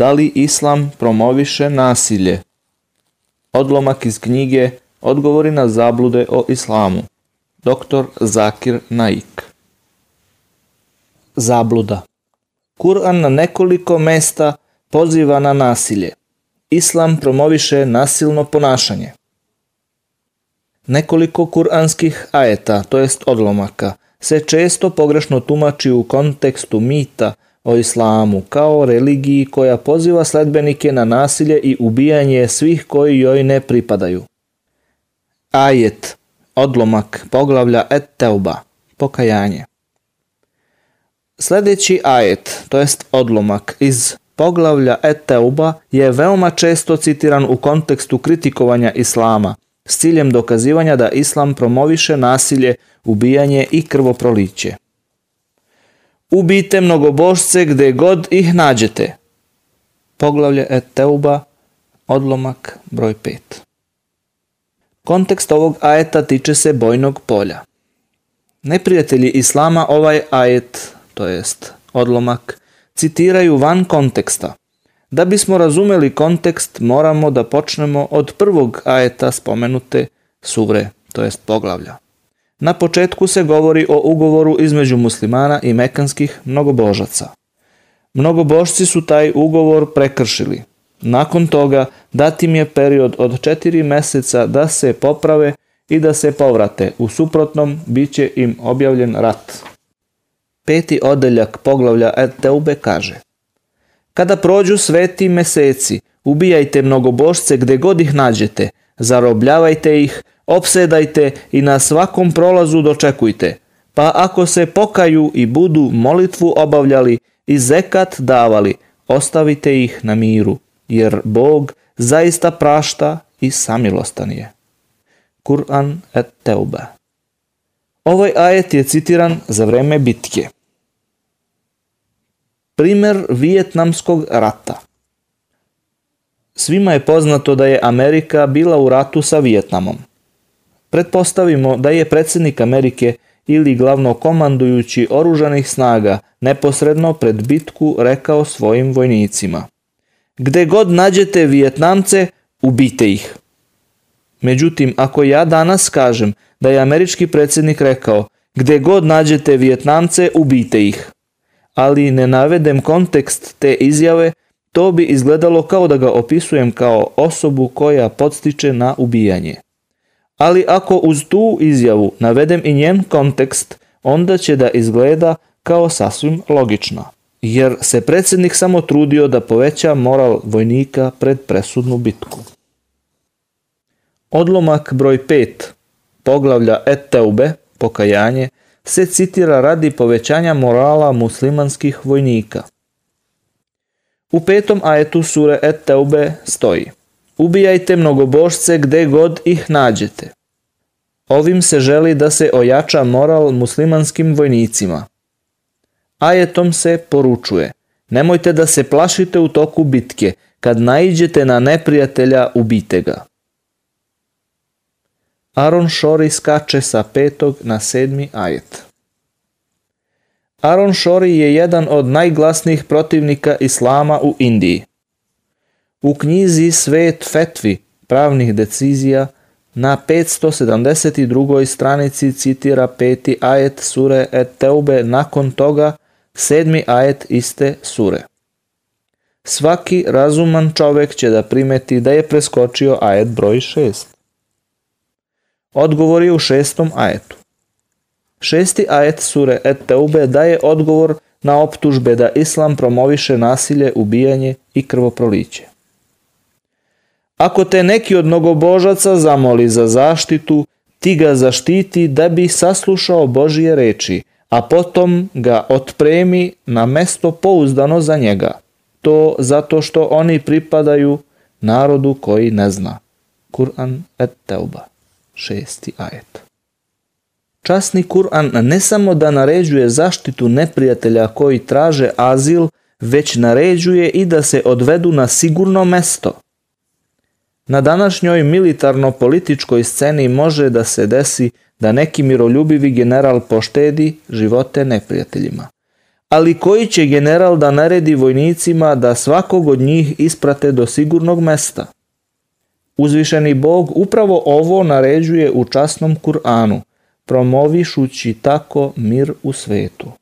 Da li islam promoviše nasilje? Odlomak iz knjige Odgovori na zablude o islamu. Dr. Zakir Naik Zabluda Kur'an na nekoliko mesta poziva na nasilje. Islam promoviše nasilno ponašanje. Nekoliko kuranskih ajeta, to jest odlomaka, se često pogrešno tumači u kontekstu mita – o islamu kao religiji koja poziva sledbenike na nasilje i ubijanje svih koji joj ne pripadaju. Ajet, odlomak poglavlja et-teuba, pokajanje. Sledeći ajet, to jest odlomak iz poglavlja et-teuba je veoma često citiran u kontekstu kritikovanja islama s ciljem dokazivanja da islam promoviše nasilje, ubijanje i krvoproliće. Ubijte mnogobožce gde god ih nađete. Poglavlje Eteuba, odlomak broj 5. Kontekst ovog ajeta tiče se bojnog polja. Neprijatelji Islama ovaj ajet, to jest odlomak, citiraju van konteksta. Da bismo razumeli kontekst, moramo da počnemo od prvog ajeta spomenute sure, to jest poglavlja. Na početku se govori o ugovoru između muslimana i mekanskih mnogobožaca. Mnogobožci su taj ugovor prekršili. Nakon toga dat im je period od četiri meseca da se poprave i da se povrate, u suprotnom bit će im objavljen rat. Peti odeljak poglavlja Eteube kaže Kada prođu sveti meseci, ubijajte mnogobožce gde god ih nađete, zarobljavajte ih, Opsedajte i na svakom prolazu dočekujte. Pa ako se pokaju i budu molitvu obavljali i zekat davali, ostavite ih na miru, jer Bog zaista prašta i samilostan je. Kur'an et Teuba Ovaj ajet je citiran za vreme bitke. Primer Vijetnamskog rata Svima je poznato da je Amerika bila u ratu sa Vijetnamom. Pretpostavimo da je predsednik Amerike ili glavno komandujući oružanih snaga neposredno pred bitku rekao svojim vojnicima. Gde god nađete Vijetnamce, ubite ih. Međutim, ako ja danas kažem da je američki predsednik rekao gde god nađete Vijetnamce, ubite ih, ali ne navedem kontekst te izjave, to bi izgledalo kao da ga opisujem kao osobu koja podstiče na ubijanje. Ali ako uz tu izjavu navedem i njen kontekst, onda će da izgleda kao sasvim logično. Jer se predsednik samo trudio da poveća moral vojnika pred presudnu bitku. Odlomak broj 5 poglavlja Eteube, pokajanje, se citira radi povećanja morala muslimanskih vojnika. U petom ajetu sure Eteube stoji – Ubijajte mnogobošce gde god ih nađete. Ovim se želi da se ojača moral muslimanskim vojnicima. Ajetom se poručuje, nemojte da se plašite u toku bitke, kad naiđete na neprijatelja ubite ga. Aron Šori skače sa petog na sedmi ajet. Aron Šori je jedan od najglasnijih protivnika Islama u Indiji. U knjizi Svet fetvi pravnih decizija na 572. stranici citira peti ajet sure et teube, nakon toga sedmi ajet iste sure. Svaki razuman čovek će da primeti da je preskočio ajet broj 6. Odgovor je u šestom ajetu. Šesti ajet sure et teube daje odgovor na optužbe da islam promoviše nasilje, ubijanje i krvoproliće. Ako te neki od mnogobožaca zamoli za zaštitu, ti ga zaštiti da bi saslušao Božije reči, a potom ga otpremi na mesto pouzdano za njega. To zato što oni pripadaju narodu koji ne zna. Kur'an et Teuba, šesti ajet. Časni Kur'an ne samo da naređuje zaštitu neprijatelja koji traže azil, već naređuje i da se odvedu na sigurno mesto – Na današnjoj militarno-političkoj sceni može da se desi da neki miroljubivi general poštedi živote neprijateljima. Ali koji će general da naredi vojnicima da svakog od njih isprate do sigurnog mesta? Uzvišeni Bog upravo ovo naređuje u časnom Kur'anu, promovišući tako mir u svetu.